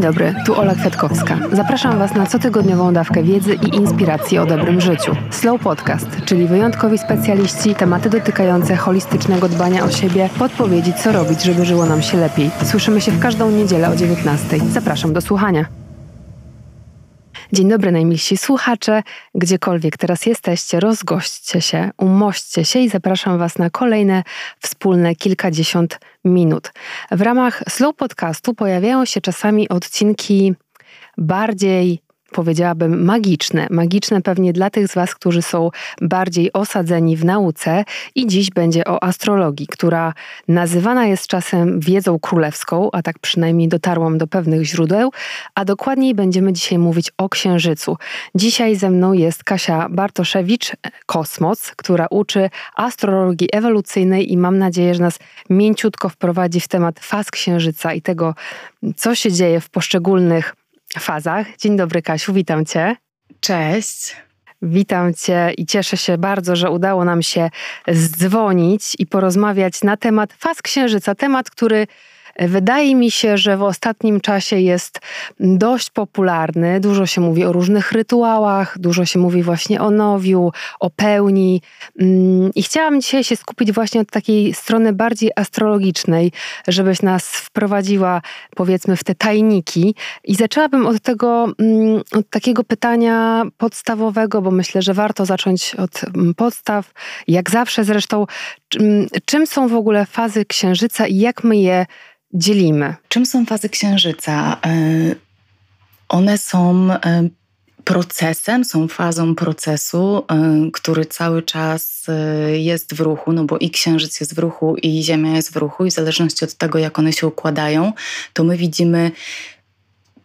Dzień dobry, tu Ola Kwiatkowska. Zapraszam Was na cotygodniową dawkę wiedzy i inspiracji o dobrym życiu. Slow Podcast, czyli wyjątkowi specjaliści, tematy dotykające holistycznego dbania o siebie, podpowiedzi co robić, żeby żyło nam się lepiej. Słyszymy się w każdą niedzielę o 19. Zapraszam do słuchania. Dzień dobry, najmilsi słuchacze. Gdziekolwiek teraz jesteście, rozgośćcie się, umośćcie się i zapraszam Was na kolejne wspólne kilkadziesiąt minut. W ramach Slow Podcastu pojawiają się czasami odcinki bardziej powiedziałabym, magiczne. Magiczne pewnie dla tych z Was, którzy są bardziej osadzeni w nauce. I dziś będzie o astrologii, która nazywana jest czasem wiedzą królewską, a tak przynajmniej dotarłam do pewnych źródeł, a dokładniej będziemy dzisiaj mówić o księżycu. Dzisiaj ze mną jest Kasia Bartoszewicz, Kosmos, która uczy astrologii ewolucyjnej i mam nadzieję, że nas mięciutko wprowadzi w temat faz księżyca i tego, co się dzieje w poszczególnych fazach. Dzień dobry, Kasiu, witam Cię. Cześć. Witam Cię i cieszę się bardzo, że udało nam się zdzwonić i porozmawiać na temat faz księżyca. Temat, który Wydaje mi się, że w ostatnim czasie jest dość popularny. Dużo się mówi o różnych rytuałach, dużo się mówi właśnie o nowiu, o pełni. Mm, I chciałam dzisiaj się skupić właśnie od takiej strony bardziej astrologicznej, żebyś nas wprowadziła, powiedzmy, w te tajniki. I zaczęłabym od tego, mm, od takiego pytania podstawowego, bo myślę, że warto zacząć od mm, podstaw. Jak zawsze zresztą, czym są w ogóle fazy księżyca i jak my je dzielimy? Czym są fazy księżyca? E, one są e, procesem, są fazą procesu, e, który cały czas jest w ruchu, no bo i księżyc jest w ruchu, i Ziemia jest w ruchu, i w zależności od tego, jak one się układają, to my widzimy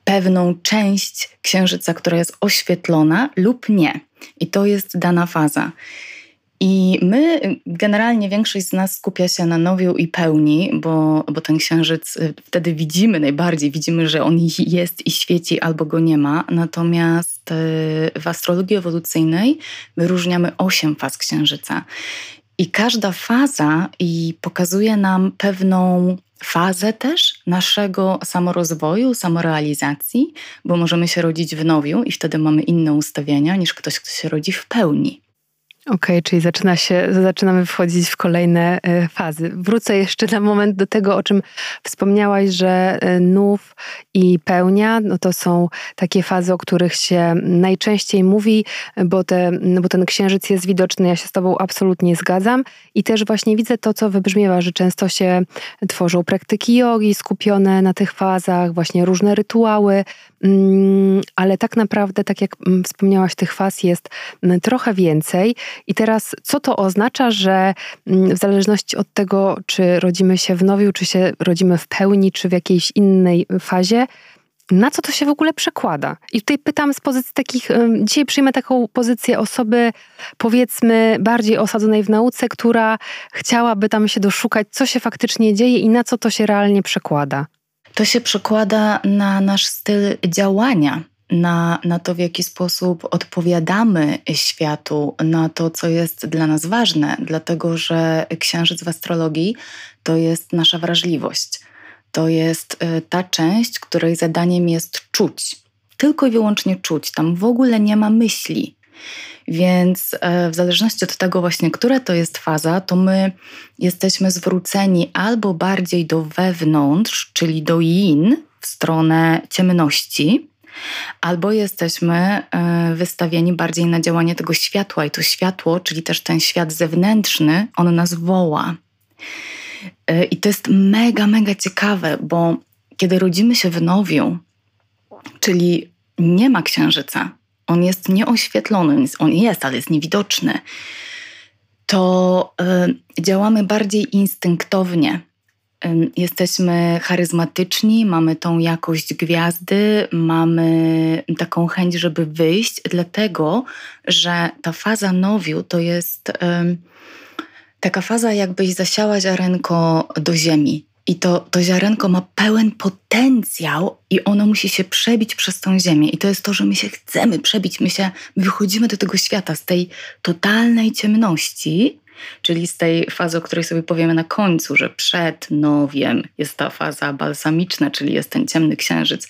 pewną część księżyca, która jest oświetlona lub nie. I to jest dana faza. I my, generalnie większość z nas skupia się na nowiu i pełni, bo, bo ten księżyc y, wtedy widzimy najbardziej, widzimy, że on jest i świeci albo go nie ma. Natomiast y, w astrologii ewolucyjnej wyróżniamy osiem faz księżyca. I każda faza i pokazuje nam pewną fazę też naszego samorozwoju, samorealizacji, bo możemy się rodzić w nowiu i wtedy mamy inne ustawienia niż ktoś, kto się rodzi w pełni. Okej, okay, czyli zaczyna się, zaczynamy wchodzić w kolejne e, fazy. Wrócę jeszcze na moment do tego, o czym wspomniałaś, że e, nów i pełnia, no to są takie fazy, o których się najczęściej mówi, bo, te, no bo ten księżyc jest widoczny, ja się z tobą absolutnie zgadzam. I też właśnie widzę to, co wybrzmiewa, że często się tworzą praktyki jogi skupione na tych fazach, właśnie różne rytuały, ale tak naprawdę, tak jak mm, wspomniałaś, tych faz jest mm, trochę więcej. I teraz, co to oznacza, że w zależności od tego, czy rodzimy się w nowiu, czy się rodzimy w pełni, czy w jakiejś innej fazie, na co to się w ogóle przekłada? I tutaj pytam z pozycji takich, dzisiaj przyjmę taką pozycję osoby, powiedzmy, bardziej osadzonej w nauce, która chciałaby tam się doszukać, co się faktycznie dzieje i na co to się realnie przekłada. To się przekłada na nasz styl działania na, na to, w jaki sposób odpowiadamy światu, na to, co jest dla nas ważne, dlatego że księżyc w astrologii to jest nasza wrażliwość. To jest y, ta część, której zadaniem jest czuć. Tylko i wyłącznie czuć. Tam w ogóle nie ma myśli. Więc y, w zależności od tego właśnie, która to jest faza, to my jesteśmy zwróceni albo bardziej do wewnątrz, czyli do yin, w stronę ciemności, albo jesteśmy e, wystawieni bardziej na działanie tego światła i to światło, czyli też ten świat zewnętrzny, on nas woła. E, I to jest mega, mega ciekawe, bo kiedy rodzimy się w nowiu, czyli nie ma księżyca, on jest nieoświetlony, on jest, ale jest niewidoczny, to y, działamy bardziej instynktownie jesteśmy charyzmatyczni, mamy tą jakość gwiazdy, mamy taką chęć, żeby wyjść, dlatego że ta faza nowiu to jest um, taka faza, jakbyś zasiała ziarenko do ziemi. I to, to ziarenko ma pełen potencjał i ono musi się przebić przez tą ziemię. I to jest to, że my się chcemy przebić, my, się, my wychodzimy do tego świata z tej totalnej ciemności Czyli z tej fazy, o której sobie powiemy na końcu, że przed nowiem jest ta faza balsamiczna, czyli jest ten ciemny księżyc.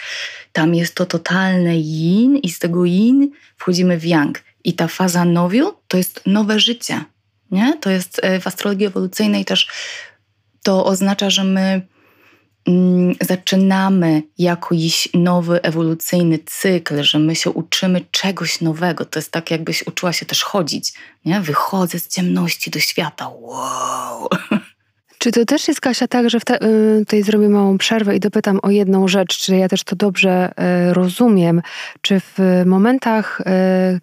Tam jest to totalne yin i z tego yin wchodzimy w yang. I ta faza nowiu to jest nowe życie. Nie? To jest e, w astrologii ewolucyjnej też to oznacza, że my mm, zaczynamy jakiś nowy ewolucyjny cykl, że my się uczymy czegoś nowego. To jest tak, jakbyś uczyła się też chodzić. Nie? Wychodzę z ciemności do świata. Wow! Czy to też jest, Kasia, tak, że te, y, tutaj zrobię małą przerwę i dopytam o jedną rzecz, czy ja też to dobrze y, rozumiem? Czy w momentach, y,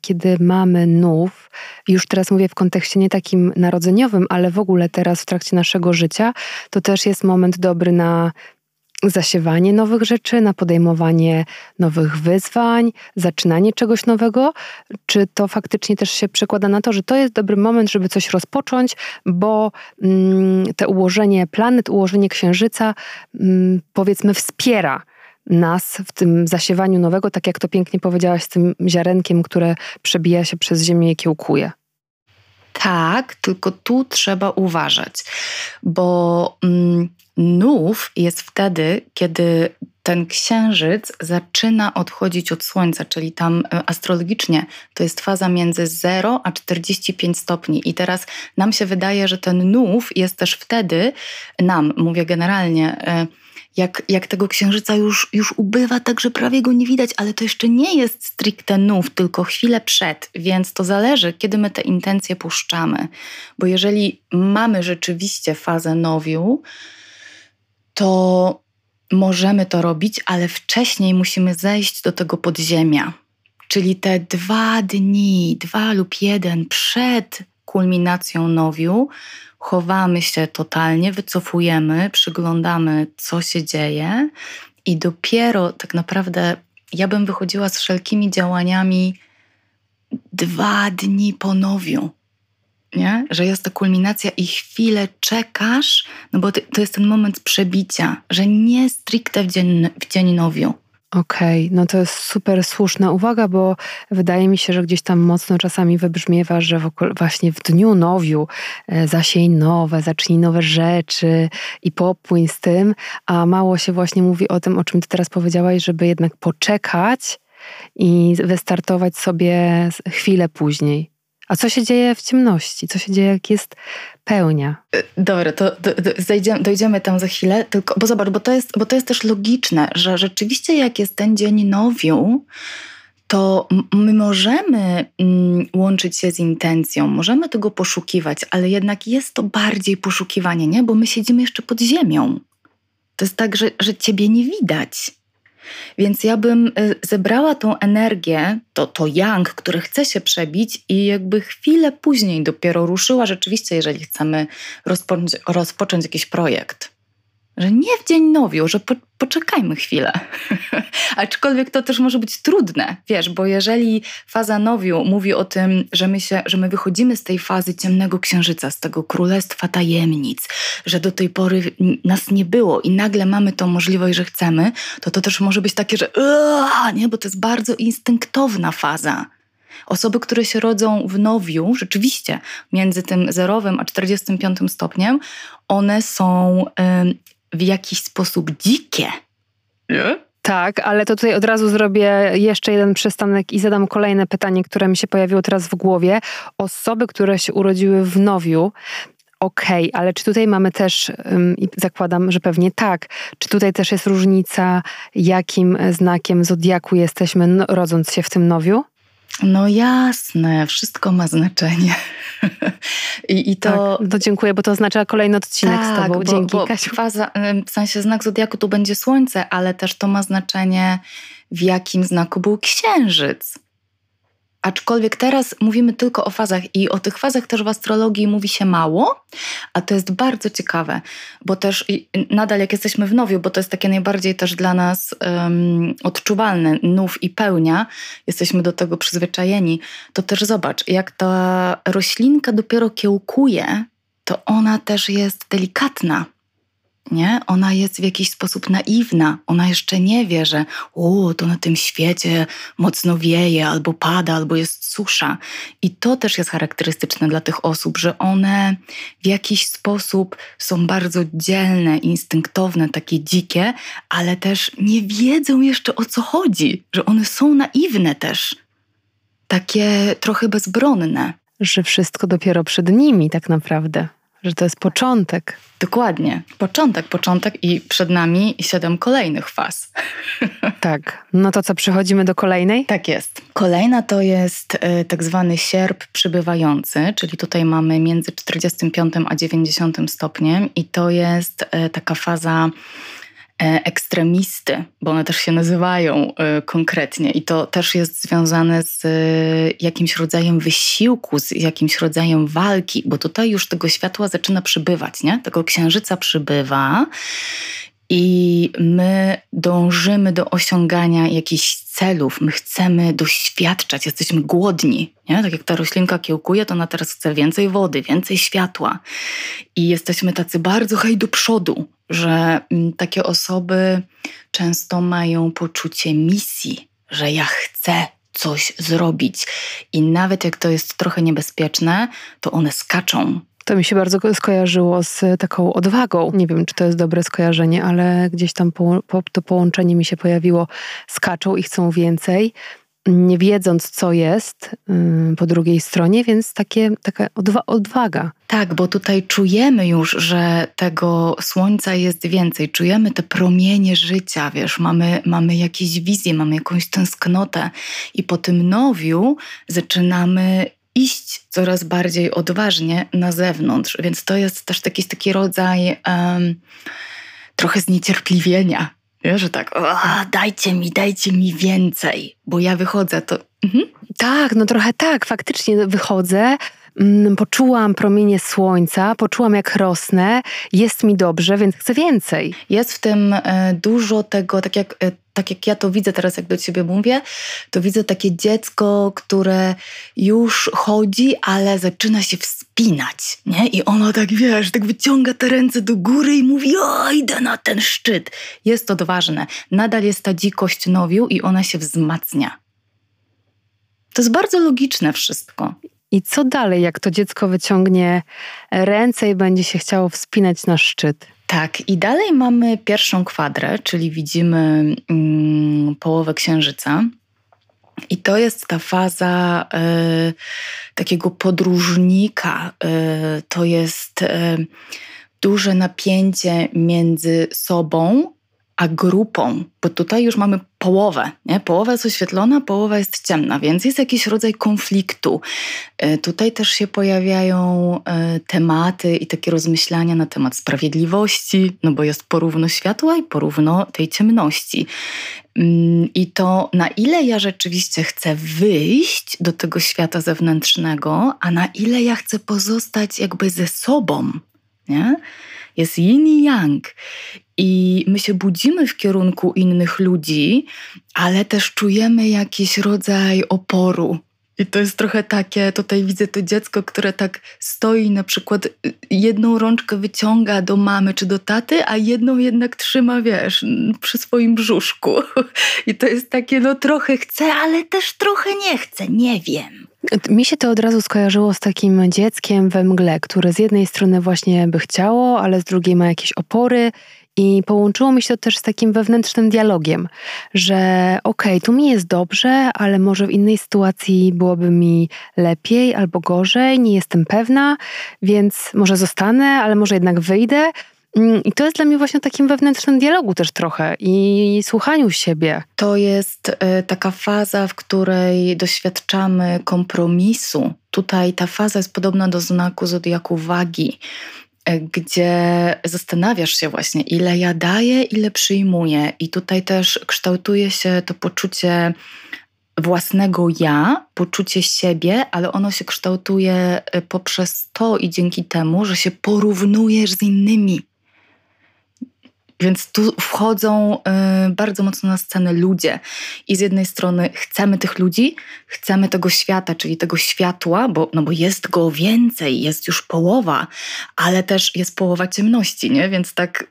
kiedy mamy nów, już teraz mówię w kontekście nie takim narodzeniowym, ale w ogóle teraz w trakcie naszego życia, to też jest moment dobry na zasiewanie nowych rzeczy, na podejmowanie nowych wyzwań, zaczynanie czegoś nowego? Czy to faktycznie też się przekłada na to, że to jest dobry moment, żeby coś rozpocząć, bo mm, te ułożenie planet, ułożenie księżyca, mm, powiedzmy, wspiera nas w tym zasiewaniu nowego, tak jak to pięknie powiedziałaś z tym ziarenkiem, które przebija się przez ziemię i kiełkuje. Tak, tylko tu trzeba uważać, bo mm, nów jest wtedy, kiedy ten księżyc zaczyna odchodzić od Słońca, czyli tam e, astrologicznie to jest faza między 0 a 45 stopni. I teraz nam się wydaje, że ten nów jest też wtedy, nam, mówię generalnie, e, jak, jak tego księżyca już, już ubywa, tak że prawie go nie widać, ale to jeszcze nie jest stricte nów, tylko chwilę przed, więc to zależy, kiedy my te intencje puszczamy. Bo jeżeli mamy rzeczywiście fazę nowiu, to możemy to robić, ale wcześniej musimy zejść do tego podziemia. Czyli te dwa dni, dwa lub jeden przed kulminacją nowiu, chowamy się totalnie, wycofujemy, przyglądamy, co się dzieje, i dopiero tak naprawdę ja bym wychodziła z wszelkimi działaniami dwa dni po nowiu nie? że jest to kulminacja i chwilę czekasz, no bo to jest ten moment przebicia, że nie stricte w dzień, w dzień nowiu. Okej, okay, no to jest super słuszna uwaga, bo wydaje mi się, że gdzieś tam mocno czasami wybrzmiewa, że właśnie w dniu nowiu e, zasiej nowe, zacznij nowe rzeczy i popłyń z tym, a mało się właśnie mówi o tym, o czym ty teraz powiedziałaś, żeby jednak poczekać i wystartować sobie chwilę później. A co się dzieje w ciemności? Co się dzieje, jak jest pełnia? E, dobra, to do, do, dojdziemy tam za chwilę, tylko, bo zobacz, bo to, jest, bo to jest też logiczne, że rzeczywiście jak jest ten dzień nowiu, to my możemy mm, łączyć się z intencją, możemy tego poszukiwać, ale jednak jest to bardziej poszukiwanie, nie? Bo my siedzimy jeszcze pod ziemią. To jest tak, że, że ciebie nie widać. Więc ja bym y, zebrała tą energię, to, to yang, który chce się przebić i jakby chwilę później dopiero ruszyła rzeczywiście, jeżeli chcemy rozpocząć, rozpocząć jakiś projekt że nie w dzień nowiu, że po, poczekajmy chwilę. Aczkolwiek to też może być trudne, wiesz, bo jeżeli faza nowiu mówi o tym, że my, się, że my wychodzimy z tej fazy ciemnego księżyca, z tego królestwa tajemnic, że do tej pory nas nie było i nagle mamy tą możliwość, że chcemy, to to też może być takie, że nie, bo to jest bardzo instynktowna faza. Osoby, które się rodzą w nowiu, rzeczywiście między tym zerowym a 45 stopniem, one są w jakiś sposób dzikie. Nie? Tak, ale to tutaj od razu zrobię jeszcze jeden przystanek i zadam kolejne pytanie, które mi się pojawiło teraz w głowie. Osoby, które się urodziły w nowiu, okej, okay, ale czy tutaj mamy też, i zakładam, że pewnie tak, czy tutaj też jest różnica, jakim znakiem zodiaku jesteśmy, rodząc się w tym nowiu? No jasne, wszystko ma znaczenie. I, I, to. Tak, to dziękuję, bo to oznacza kolejny odcinek tak, z Tobą. Bo, Dzięki. Bo Kasiu. Faza, w sensie znak zodiaku tu będzie słońce, ale też to ma znaczenie, w jakim znaku był księżyc. Aczkolwiek teraz mówimy tylko o fazach i o tych fazach też w astrologii mówi się mało, a to jest bardzo ciekawe, bo też nadal jak jesteśmy w nowiu, bo to jest takie najbardziej też dla nas um, odczuwalne, nów i pełnia, jesteśmy do tego przyzwyczajeni, to też zobacz, jak ta roślinka dopiero kiełkuje, to ona też jest delikatna. Nie? Ona jest w jakiś sposób naiwna. Ona jeszcze nie wie, że o, to na tym świecie mocno wieje, albo pada, albo jest susza. I to też jest charakterystyczne dla tych osób, że one w jakiś sposób są bardzo dzielne, instynktowne, takie dzikie, ale też nie wiedzą jeszcze o co chodzi, że one są naiwne też. Takie trochę bezbronne. Że wszystko dopiero przed nimi, tak naprawdę że to jest początek. Dokładnie. Początek, początek i przed nami siedem kolejnych faz. Tak. No to co, przechodzimy do kolejnej? Tak jest. Kolejna to jest y, tak zwany sierp przybywający, czyli tutaj mamy między 45 a 90 stopniem i to jest y, taka faza ekstremisty, bo one też się nazywają e, konkretnie i to też jest związane z e, jakimś rodzajem wysiłku, z jakimś rodzajem walki, bo tutaj już tego światła zaczyna przybywać, nie? Tego księżyca przybywa i my dążymy do osiągania jakichś celów, my chcemy doświadczać, jesteśmy głodni. Nie? Tak jak ta roślinka kiełkuje, to ona teraz chce więcej wody, więcej światła. I jesteśmy tacy bardzo hej do przodu, że mm, takie osoby często mają poczucie misji, że ja chcę coś zrobić. I nawet jak to jest trochę niebezpieczne, to one skaczą to mi się bardzo skojarzyło z taką odwagą. Nie wiem, czy to jest dobre skojarzenie, ale gdzieś tam po, po, to połączenie mi się pojawiło. Skaczą i chcą więcej, nie wiedząc, co jest yy, po drugiej stronie, więc takie, taka odwa odwaga. Tak, bo tutaj czujemy już, że tego słońca jest więcej. Czujemy te promienie życia, wiesz, mamy, mamy jakieś wizje, mamy jakąś tęsknotę i po tym nowiu zaczynamy iść coraz bardziej odważnie na zewnątrz. Więc to jest też taki, taki rodzaj um, trochę zniecierpliwienia. Ja, że tak, dajcie mi, dajcie mi więcej, bo ja wychodzę, to. Mhm. Tak, no trochę tak, faktycznie wychodzę. Mm, poczułam promienie słońca, poczułam jak rosnę, jest mi dobrze, więc chcę więcej. Jest w tym e, dużo tego, tak jak e, tak jak ja to widzę teraz, jak do ciebie mówię, to widzę takie dziecko, które już chodzi, ale zaczyna się wspinać, nie? I ono tak, wiesz, tak wyciąga te ręce do góry i mówi, o, idę na ten szczyt. Jest odważne. Nadal jest ta dzikość nowiu i ona się wzmacnia. To jest bardzo logiczne wszystko. I co dalej, jak to dziecko wyciągnie ręce i będzie się chciało wspinać na szczyt? Tak, i dalej mamy pierwszą kwadrę, czyli widzimy mm, połowę księżyca. I to jest ta faza y, takiego podróżnika. Y, to jest y, duże napięcie między sobą a grupą, bo tutaj już mamy połowę. Nie? Połowa jest oświetlona, połowa jest ciemna, więc jest jakiś rodzaj konfliktu. E, tutaj też się pojawiają e, tematy i takie rozmyślania na temat sprawiedliwości, no bo jest porówno światła i porówno tej ciemności. Mm, I to, na ile ja rzeczywiście chcę wyjść do tego świata zewnętrznego, a na ile ja chcę pozostać jakby ze sobą. Nie? Jest yin i yang. I my się budzimy w kierunku innych ludzi, ale też czujemy jakiś rodzaj oporu. I to jest trochę takie, tutaj widzę to dziecko, które tak stoi, na przykład y, jedną rączkę wyciąga do mamy czy do taty, a jedną jednak trzyma, wiesz, przy swoim brzuszku. I to jest takie, no trochę chcę, ale też trochę nie chcę, nie wiem. Mi się to od razu skojarzyło z takim dzieckiem we mgle, które z jednej strony właśnie by chciało, ale z drugiej ma jakieś opory i połączyło mi się to też z takim wewnętrznym dialogiem, że okej, okay, tu mi jest dobrze, ale może w innej sytuacji byłoby mi lepiej albo gorzej, nie jestem pewna, więc może zostanę, ale może jednak wyjdę. Mm, I to jest dla mnie właśnie takim wewnętrznym dialogu też trochę i słuchaniu siebie. To jest e, taka faza, w której doświadczamy kompromisu. Tutaj ta faza jest podobna do znaku zodiaku wagi gdzie zastanawiasz się właśnie, ile ja daję, ile przyjmuję. I tutaj też kształtuje się to poczucie własnego ja, poczucie siebie, ale ono się kształtuje e, poprzez to i dzięki temu, że się porównujesz z innymi. Więc tu wchodzą y, bardzo mocno na scenę ludzie. I z jednej strony chcemy tych ludzi, chcemy tego świata, czyli tego światła, bo, no bo jest go więcej, jest już połowa, ale też jest połowa ciemności, nie? Więc tak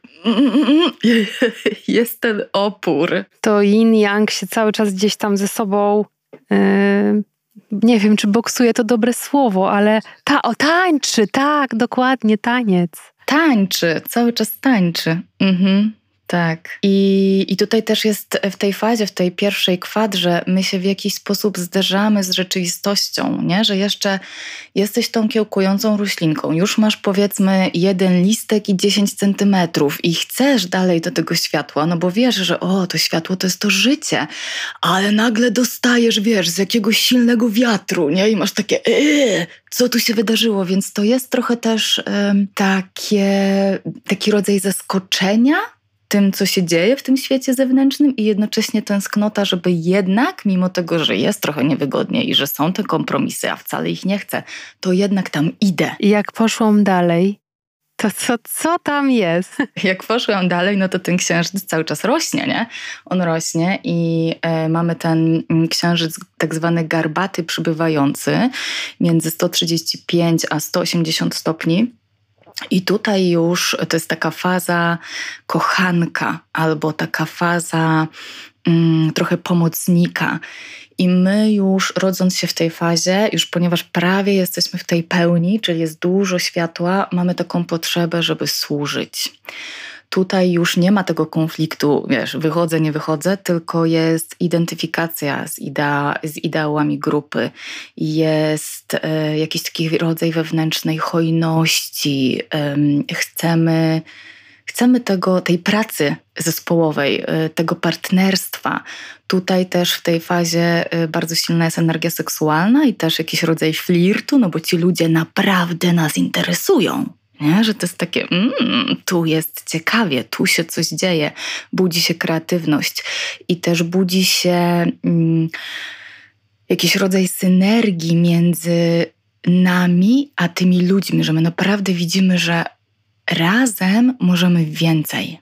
jest ten opór. To yin yang się cały czas gdzieś tam ze sobą. Yy, nie wiem, czy boksuje to dobre słowo, ale ta, o, tańczy, tak, dokładnie, taniec. Tańczy, cały czas tańczy. Mhm. Tak. I, I tutaj też jest w tej fazie, w tej pierwszej kwadrze, my się w jakiś sposób zderzamy z rzeczywistością, nie? że jeszcze jesteś tą kiełkującą roślinką, już masz powiedzmy jeden listek i 10 centymetrów i chcesz dalej do tego światła, no bo wiesz, że o, to światło to jest to życie, ale nagle dostajesz, wiesz, z jakiegoś silnego wiatru, nie? I masz takie, yy, co tu się wydarzyło? Więc to jest trochę też takie, taki rodzaj zaskoczenia, tym, co się dzieje w tym świecie zewnętrznym i jednocześnie tęsknota, żeby jednak, mimo tego, że jest trochę niewygodnie i że są te kompromisy, a wcale ich nie chcę, to jednak tam idę. I jak poszłam dalej, to co, co tam jest? Jak poszłam dalej, no to ten księżyc cały czas rośnie, nie? On rośnie i e, mamy ten mm, księżyc tak zwany garbaty przybywający między 135 a 180 stopni. I tutaj już to jest taka faza kochanka albo taka faza mm, trochę pomocnika. I my już rodząc się w tej fazie, już ponieważ prawie jesteśmy w tej pełni, czyli jest dużo światła, mamy taką potrzebę, żeby służyć tutaj już nie ma tego konfliktu, wiesz, wychodzę, nie wychodzę, tylko jest identyfikacja z, idea, z ideałami grupy, jest e, jakiś taki rodzaj wewnętrznej hojności. Chcemy, chcemy tego, tej pracy zespołowej, e, tego partnerstwa. Tutaj też w tej fazie e, bardzo silna jest energia seksualna i też jakiś rodzaj flirtu, no bo ci ludzie naprawdę nas interesują. Nie? Że to jest takie, mm, tu jest ciekawie, tu się coś dzieje, budzi się kreatywność i też budzi się mm, jakiś rodzaj synergii między nami a tymi ludźmi, że my naprawdę widzimy, że razem możemy więcej.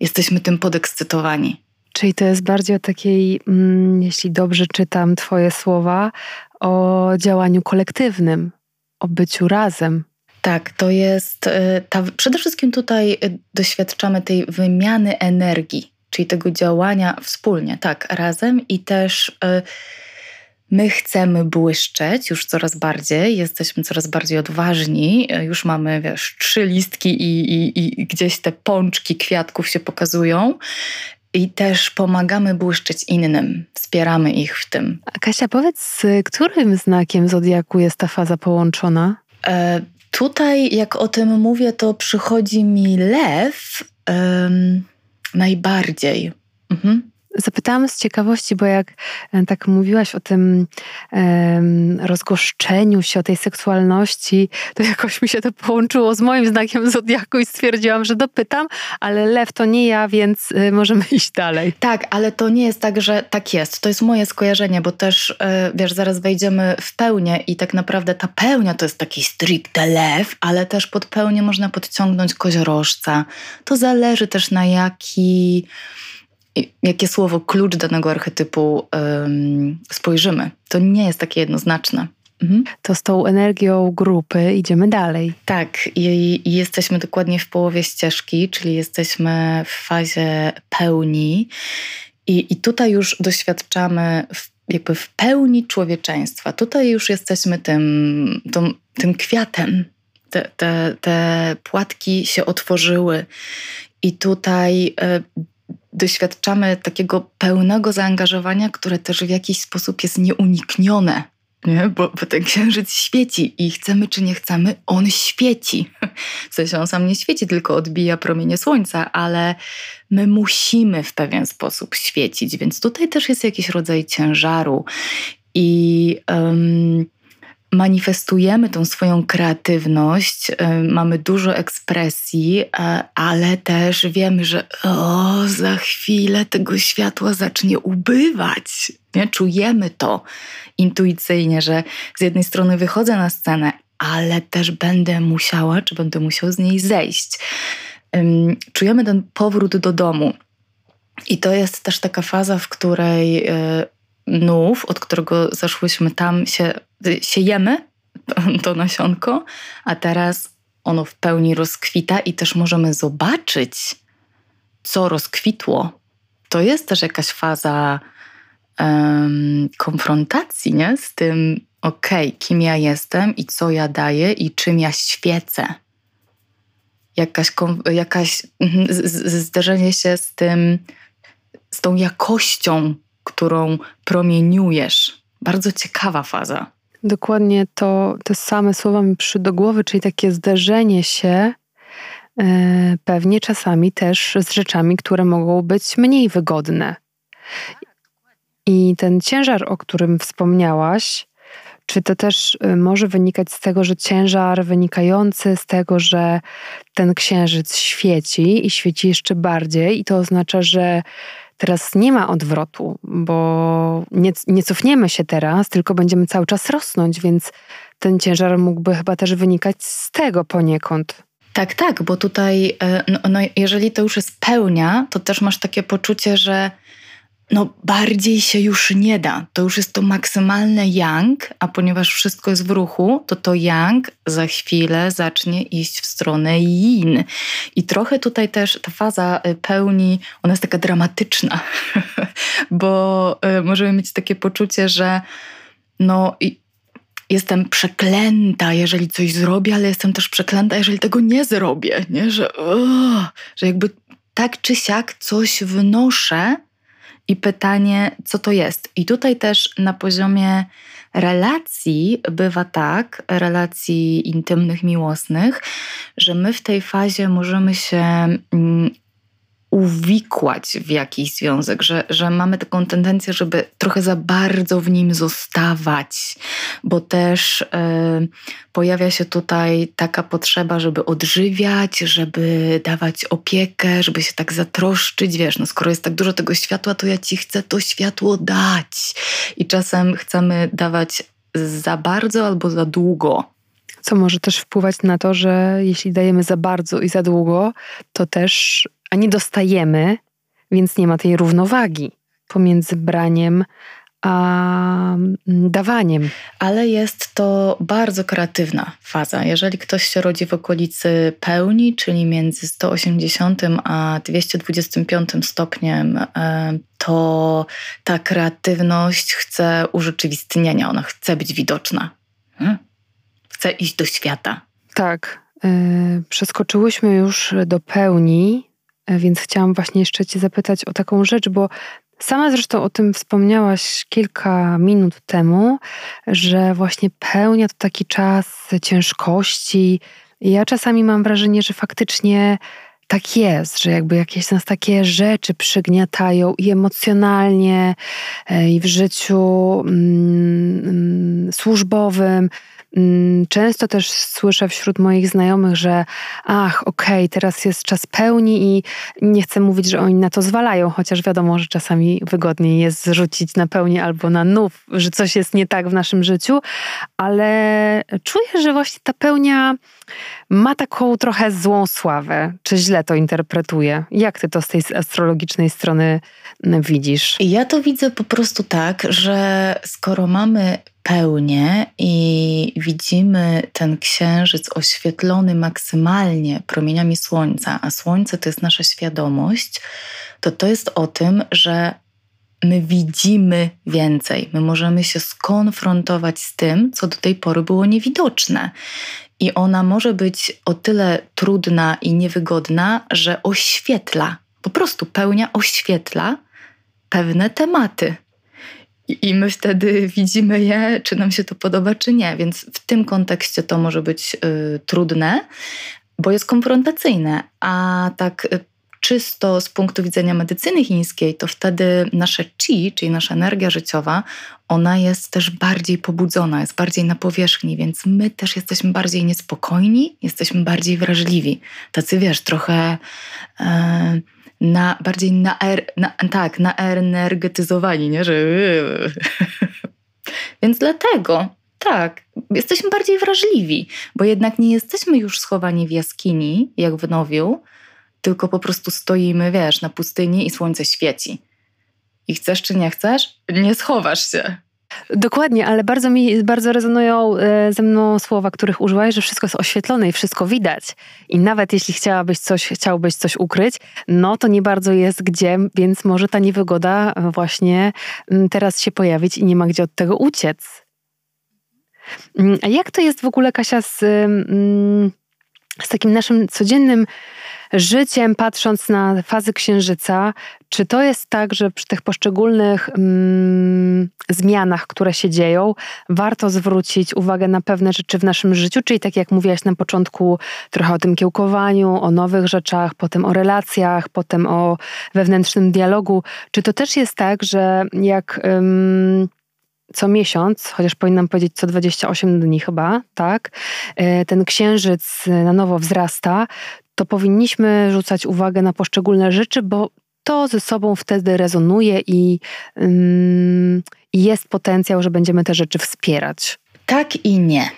Jesteśmy tym podekscytowani. Czyli to jest bardziej o takiej, mm, jeśli dobrze czytam Twoje słowa, o działaniu kolektywnym, o byciu razem. Tak, to jest y, ta, przede wszystkim tutaj y, doświadczamy tej wymiany energii, czyli tego działania wspólnie, tak, razem i też y, my chcemy błyszczeć już coraz bardziej, jesteśmy coraz bardziej odważni, już mamy, wiesz, trzy listki i, i, i gdzieś te pączki kwiatków się pokazują. I też pomagamy błyszczeć innym, wspieramy ich w tym. A Kasia, powiedz, z którym znakiem zodiaku jest ta faza połączona? E, Tutaj, jak o tym mówię, to przychodzi mi lew um, najbardziej. Mhm. Zapytałam z ciekawości, bo jak e, tak mówiłaś o tym um, rozgoszczeniu się, o tej seksualności, to jakoś mi się to połączyło z moim znakiem zodiaku i stwierdziłam, że dopytam, ale lew to nie ja, więc y, możemy iść dalej. Tak, ale to nie jest tak, że tak jest. To jest moje skojarzenie, bo też, y, wiesz, zaraz wejdziemy w pełnię i tak naprawdę ta pełnia to jest taki stricte lew, ale też pod pełnię można podciągnąć koziorożca. To zależy też na jaki jakie słowo klucz danego archetypu um, spojrzymy. To nie jest takie jednoznaczne. Mhm. To z tą energią grupy idziemy dalej. Tak, i, i, jesteśmy dokładnie w połowie ścieżki, czyli jesteśmy w fazie pełni, i, i tutaj już doświadczamy w, jakby w pełni człowieczeństwa. Tutaj już jesteśmy tym, tym, tym kwiatem. Te, te, te płatki się otworzyły, i tutaj e, doświadczamy takiego pełnego zaangażowania, które też w jakiś sposób jest nieuniknione. Nie? Bo, bo ten księżyc świeci i chcemy czy nie chcemy, on świeci. W sensie on sam nie świeci, tylko odbija promienie słońca, ale my musimy w pewien sposób świecić, więc tutaj też jest jakiś rodzaj ciężaru. I um, manifestujemy tą swoją kreatywność, y, mamy dużo ekspresji, y, ale też wiemy, że o, za chwilę tego światła zacznie ubywać. Nie? Czujemy to intuicyjnie, że z jednej strony wychodzę na scenę, ale też będę musiała, czy będę musiał z niej zejść. czujemy ten powrót do domu. I to jest też taka faza, w której e, nów, od którego zaszłyśmy, tam się siejemy to nasionko, a teraz ono w pełni rozkwita i też możemy zobaczyć, co rozkwitło. To jest też jakaś faza um, konfrontacji nie? z tym, okej, okay, kim ja jestem i co ja daję i czym ja świecę. Jakaś, jakaś mhm, zderzenie się z tym, z tą jakością, którą promieniujesz. Bardzo ciekawa faza. Dokładnie to, te same słowa mi przyszły do głowy, czyli takie zderzenie się yy, pewnie czasami też z rzeczami, które mogą być mniej wygodne. I ten ciężar, o którym wspomniałaś, czy to też y, może wynikać z tego, że ciężar wynikający z tego, że ten księżyc świeci i świeci jeszcze bardziej, i to oznacza, że teraz nie ma odwrotu, bo nie, nie cofniemy się teraz, tylko będziemy cały czas rosnąć, więc ten ciężar mógłby chyba też wynikać z tego poniekąd. Tak, tak, bo tutaj, e, no, no jeżeli to już jest pełnia, to też masz takie poczucie, że no bardziej się już nie da. To już jest to maksymalne yang, a ponieważ wszystko jest w ruchu, to to yang za chwilę zacznie iść w stronę yin. I trochę tutaj też ta faza y, pełni, ona jest taka dramatyczna, bo y, możemy mieć takie poczucie, że no jestem przeklęta, jeżeli coś zrobię, ale jestem też przeklęta, jeżeli tego nie zrobię, nie? Że, że jakby tak czy siak coś wnoszę, i pytanie, co to jest. I tutaj też na poziomie relacji bywa tak, relacji intymnych, miłosnych, że my w tej fazie możemy się mm, uwikłać w jakiś związek, że, że mamy taką tendencję, żeby trochę za bardzo w nim zostawać, bo też y, pojawia się tutaj taka potrzeba, żeby odżywiać, żeby dawać opiekę, żeby się tak zatroszczyć. Wiesz, no skoro jest tak dużo tego światła, to ja ci chcę to światło dać. I czasem chcemy dawać za bardzo albo za długo. Co może też wpływać na to, że jeśli dajemy za bardzo i za długo, to też a nie dostajemy, więc nie ma tej równowagi pomiędzy braniem a mm, dawaniem. Ale jest to bardzo kreatywna faza. Jeżeli ktoś się rodzi w okolicy pełni, czyli między 180 a 225 stopniem, e, to ta kreatywność chce urzeczywistnienia, ona chce być widoczna. Hmm? Chce iść do świata. Tak. Yy, przeskoczyłyśmy już do pełni, E, więc chciałam właśnie jeszcze Cię zapytać o taką rzecz, bo sama zresztą o tym wspomniałaś kilka minut temu, że właśnie pełnia to taki czas ciężkości. Ja czasami mam wrażenie, że faktycznie tak jest, że jakby jakieś nas takie rzeczy przygniatają i emocjonalnie, e, i w życiu mm, mm, służbowym, Mm, często też słyszę wśród moich znajomych, że ach, okej, okay, teraz jest czas pełni i nie chcę mówić, że oni na to zwalają, chociaż wiadomo, że czasami wygodniej jest zrzucić na pełni albo na nów, że coś jest nie tak w naszym życiu, ale czuję, że właśnie ta pełnia ma taką trochę złą sławę. Czy źle to interpretuję? Jak ty to z tej astrologicznej strony widzisz? Ja to widzę po prostu tak, że skoro mamy pełnię i widzimy ten księżyc oświetlony maksymalnie promieniami słońca, a słońce to jest nasza świadomość, to to jest o tym, że my widzimy więcej. My możemy się skonfrontować z tym, co do tej pory było niewidoczne. I ona może być o tyle trudna i niewygodna, że oświetla, po prostu pełnia oświetla pewne tematy. I my wtedy widzimy je, czy nam się to podoba, czy nie. Więc w tym kontekście to może być y, trudne, bo jest konfrontacyjne. A tak y, czysto z punktu widzenia medycyny chińskiej, to wtedy nasze chi, czyli nasza energia życiowa, ona jest też bardziej pobudzona, jest bardziej na powierzchni, więc my też jesteśmy bardziej niespokojni, jesteśmy bardziej wrażliwi. Tacy wiesz, trochę. Yy, na, bardziej na, er, na, tak, naenergetyzowani, nie? Że... Więc dlatego, tak, jesteśmy bardziej wrażliwi, bo jednak nie jesteśmy już schowani w jaskini, jak w Nowiu, tylko po prostu stoimy, wiesz, na pustyni i słońce świeci. I chcesz czy nie chcesz, nie schowasz się. Dokładnie, ale bardzo mi bardzo rezonują e, ze mną słowa, których użyłaś, że wszystko jest oświetlone i wszystko widać. I nawet jeśli chciałabyś coś, chciałbyś coś ukryć, no to nie bardzo jest gdzie, więc może ta niewygoda właśnie mm, teraz się pojawić i nie ma gdzie od tego uciec. Mm, a jak to jest w ogóle, Kasia, z, mm, z takim naszym codziennym życiem, patrząc na fazy księżyca, czy to jest tak, że przy tych poszczególnych mm, zmianach, które się dzieją, warto zwrócić uwagę na pewne rzeczy w naszym życiu? Czyli tak jak mówiłaś na początku, trochę o tym kiełkowaniu, o nowych rzeczach, potem o relacjach, potem o wewnętrznym dialogu. Czy to też jest tak, że jak. Ym, co miesiąc, chociaż powinnam powiedzieć co 28 dni chyba, tak, e, ten księżyc na nowo wzrasta, to powinniśmy rzucać uwagę na poszczególne rzeczy, bo to ze sobą wtedy rezonuje i um, jest potencjał, że będziemy te rzeczy wspierać. Tak i nie.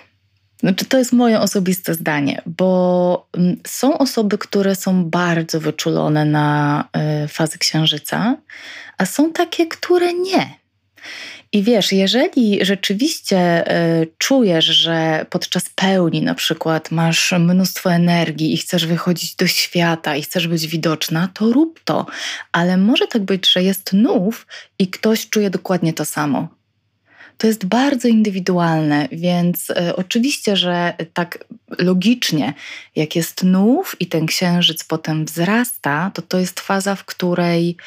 Znaczy, to jest moje osobiste zdanie, bo są osoby, które są bardzo wyczulone na y, fazy księżyca, a są takie, które nie. I wiesz, jeżeli rzeczywiście y, czujesz, że podczas pełni na przykład masz mnóstwo energii i chcesz wychodzić do świata i chcesz być widoczna, to rób to. Ale może tak być, że jest nów i ktoś czuje dokładnie to samo. To jest bardzo indywidualne, więc y, oczywiście, że tak logicznie, jak jest nów i ten księżyc potem wzrasta, to to jest faza, w której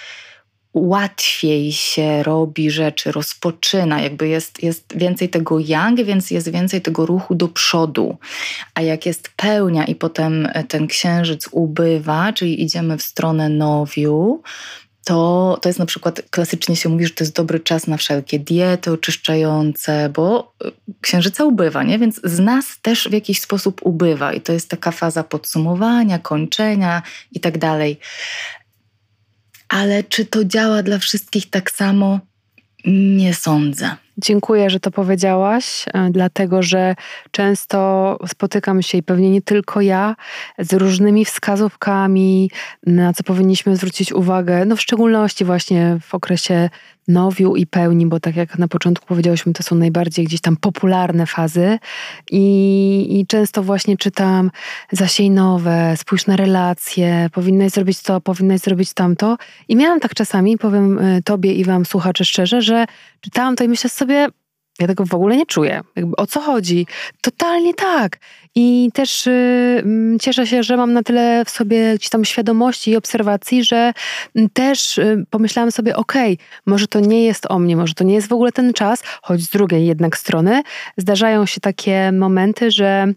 łatwiej się robi rzeczy, rozpoczyna, jakby jest, jest więcej tego yang, więc jest więcej tego ruchu do przodu. A jak jest pełnia i potem ten księżyc ubywa, czyli idziemy w stronę nowiu, to, to jest na przykład, klasycznie się mówi, że to jest dobry czas na wszelkie diety oczyszczające, bo księżyca ubywa, nie? więc z nas też w jakiś sposób ubywa i to jest taka faza podsumowania, kończenia i tak dalej. Ale czy to działa dla wszystkich tak samo? Nie sądzę. Dziękuję, że to powiedziałaś, e, dlatego że często spotykam się i pewnie nie tylko ja z różnymi wskazówkami, na co powinniśmy zwrócić uwagę, no w szczególności właśnie w okresie nowiu i pełni, bo tak jak na początku powiedziałyśmy, to są najbardziej gdzieś tam popularne fazy. I, i często właśnie czytam zasiej nowe, spójrz na relacje, powinnaś zrobić to, powinnaś zrobić tamto. I miałam tak czasami, powiem e, tobie i wam słuchacze szczerze, że czytałam to i myślę sobie, ja tego w ogóle nie czuję. Jakby o co chodzi? Totalnie tak. I też y, cieszę się, że mam na tyle w sobie gdzieś tam świadomości i obserwacji, że y, też y, pomyślałam sobie, okej, okay, może to nie jest o mnie, może to nie jest w ogóle ten czas, choć z drugiej jednak strony zdarzają się takie momenty, że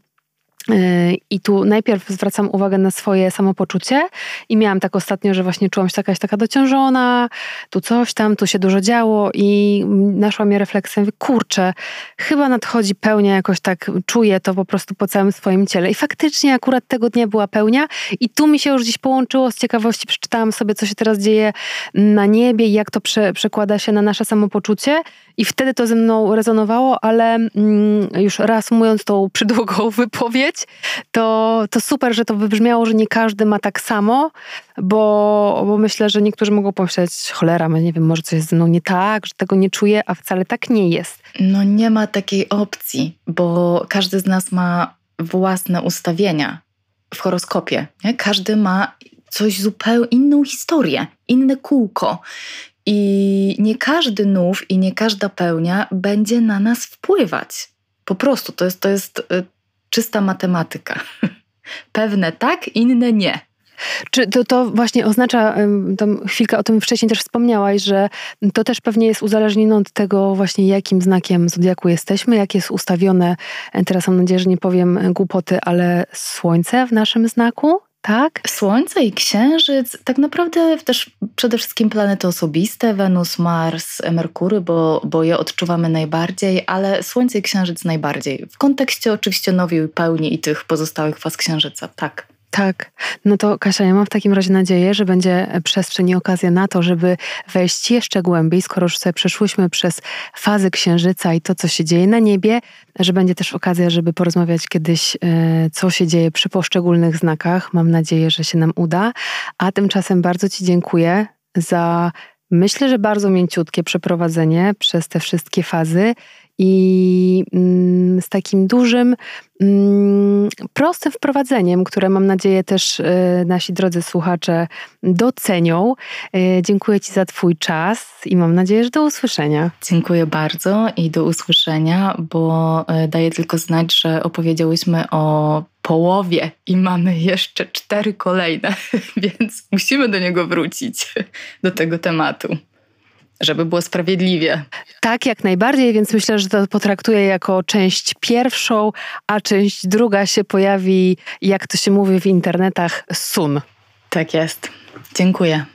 I tu najpierw zwracam uwagę na swoje samopoczucie i miałam tak ostatnio, że właśnie czułam się jakaś taka dociążona, tu coś tam, tu się dużo działo i naszła mnie refleksja, mówię, kurczę, chyba nadchodzi pełnia, jakoś tak czuję to po prostu po całym swoim ciele. I faktycznie akurat tego dnia była pełnia i tu mi się już gdzieś połączyło z ciekawości, przeczytałam sobie, co się teraz dzieje na niebie i jak to prze, przekłada się na nasze samopoczucie i wtedy to ze mną rezonowało, ale mm, już reasumując tą przydługą wypowiedź, to, to super, że to wybrzmiało, że nie każdy ma tak samo, bo, bo myślę, że niektórzy mogą pomyśleć, cholera, nie wiem, może coś jest ze mną nie tak, że tego nie czuję, a wcale tak nie jest. No nie ma takiej opcji, bo każdy z nas ma własne ustawienia w horoskopie. Nie? Każdy ma coś zupełnie inną historię, inne kółko. I nie każdy nów i nie każda pełnia będzie na nas wpływać. Po prostu to jest, to jest y, czysta matematyka. Pewne tak, inne nie. Czy to, to właśnie oznacza, tam chwilkę o tym wcześniej też wspomniałaś, że to też pewnie jest uzależnione od tego właśnie jakim znakiem zodiaku jesteśmy, jak jest ustawione, teraz mam nadzieję, że nie powiem głupoty, ale słońce w naszym znaku? Tak? Słońce i Księżyc, tak naprawdę też przede wszystkim planety osobiste, Wenus, Mars, Merkury, bo, bo je odczuwamy najbardziej, ale Słońce i Księżyc najbardziej. W kontekście oczywiście nowiu i pełni i tych pozostałych faz Księżyca, tak. Tak. No to Kasia, ja mam w takim razie nadzieję, że będzie przestrzeń i okazja na to, żeby wejść jeszcze głębiej, skoro już sobie przeszłyśmy przez fazy księżyca i to, co się dzieje na niebie, że będzie też okazja, żeby porozmawiać kiedyś, e, co się dzieje przy poszczególnych znakach. Mam nadzieję, że się nam uda. A tymczasem bardzo Ci dziękuję za myślę, że bardzo mięciutkie przeprowadzenie przez te wszystkie fazy i mm, z takim dużym, mm, prostym wprowadzeniem, które mam nadzieję też y, nasi drodzy słuchacze docenią. Y, dziękuję Ci za Twój czas i mam nadzieję, że do usłyszenia. Dziękuję bardzo i do usłyszenia, bo y, daję tylko znać, że opowiedziałyśmy o połowie i mamy jeszcze cztery kolejne, więc musimy do niego wrócić, do tego tematu żeby było sprawiedliwie. Tak, jak najbardziej, więc myślę, że to potraktuję jako część pierwszą, a część druga się pojawi, jak to się mówi w internetach, sun. Tak jest. Dziękuję.